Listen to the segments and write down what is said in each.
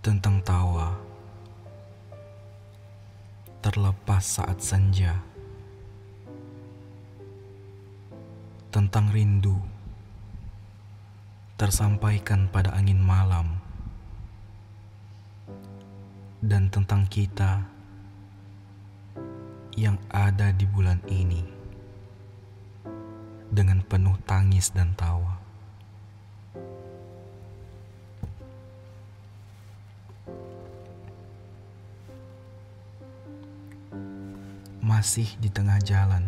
tentang tawa terlepas saat senja, tentang rindu tersampaikan pada angin malam, dan tentang kita yang ada di bulan ini dengan penuh tangis dan tawa. masih di tengah jalan.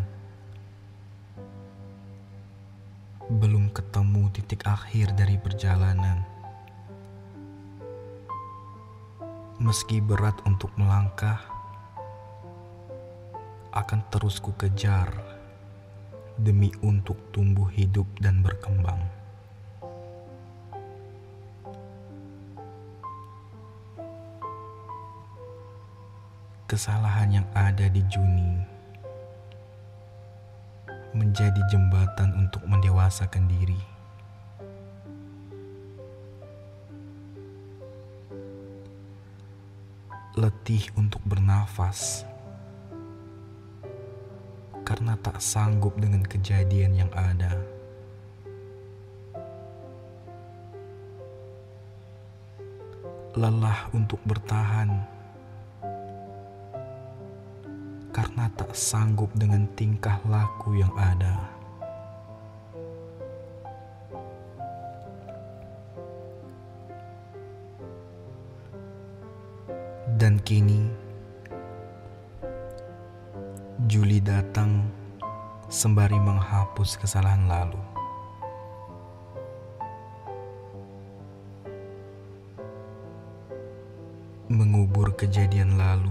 Belum ketemu titik akhir dari perjalanan. Meski berat untuk melangkah, akan terus ku kejar demi untuk tumbuh hidup dan berkembang. kesalahan yang ada di Juni menjadi jembatan untuk mendewasakan diri. Letih untuk bernafas karena tak sanggup dengan kejadian yang ada. Lelah untuk bertahan karena tak sanggup dengan tingkah laku yang ada. Dan kini, Juli datang sembari menghapus kesalahan lalu. Mengubur kejadian lalu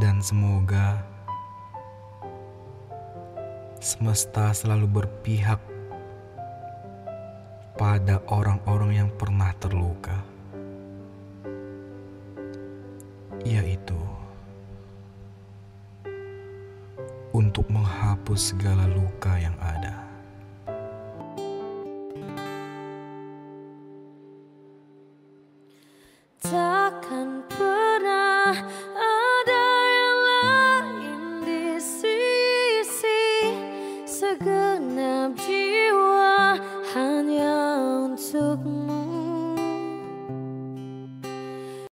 dan semoga semesta selalu berpihak pada orang-orang yang pernah terluka, menghapus segala luka yang ada.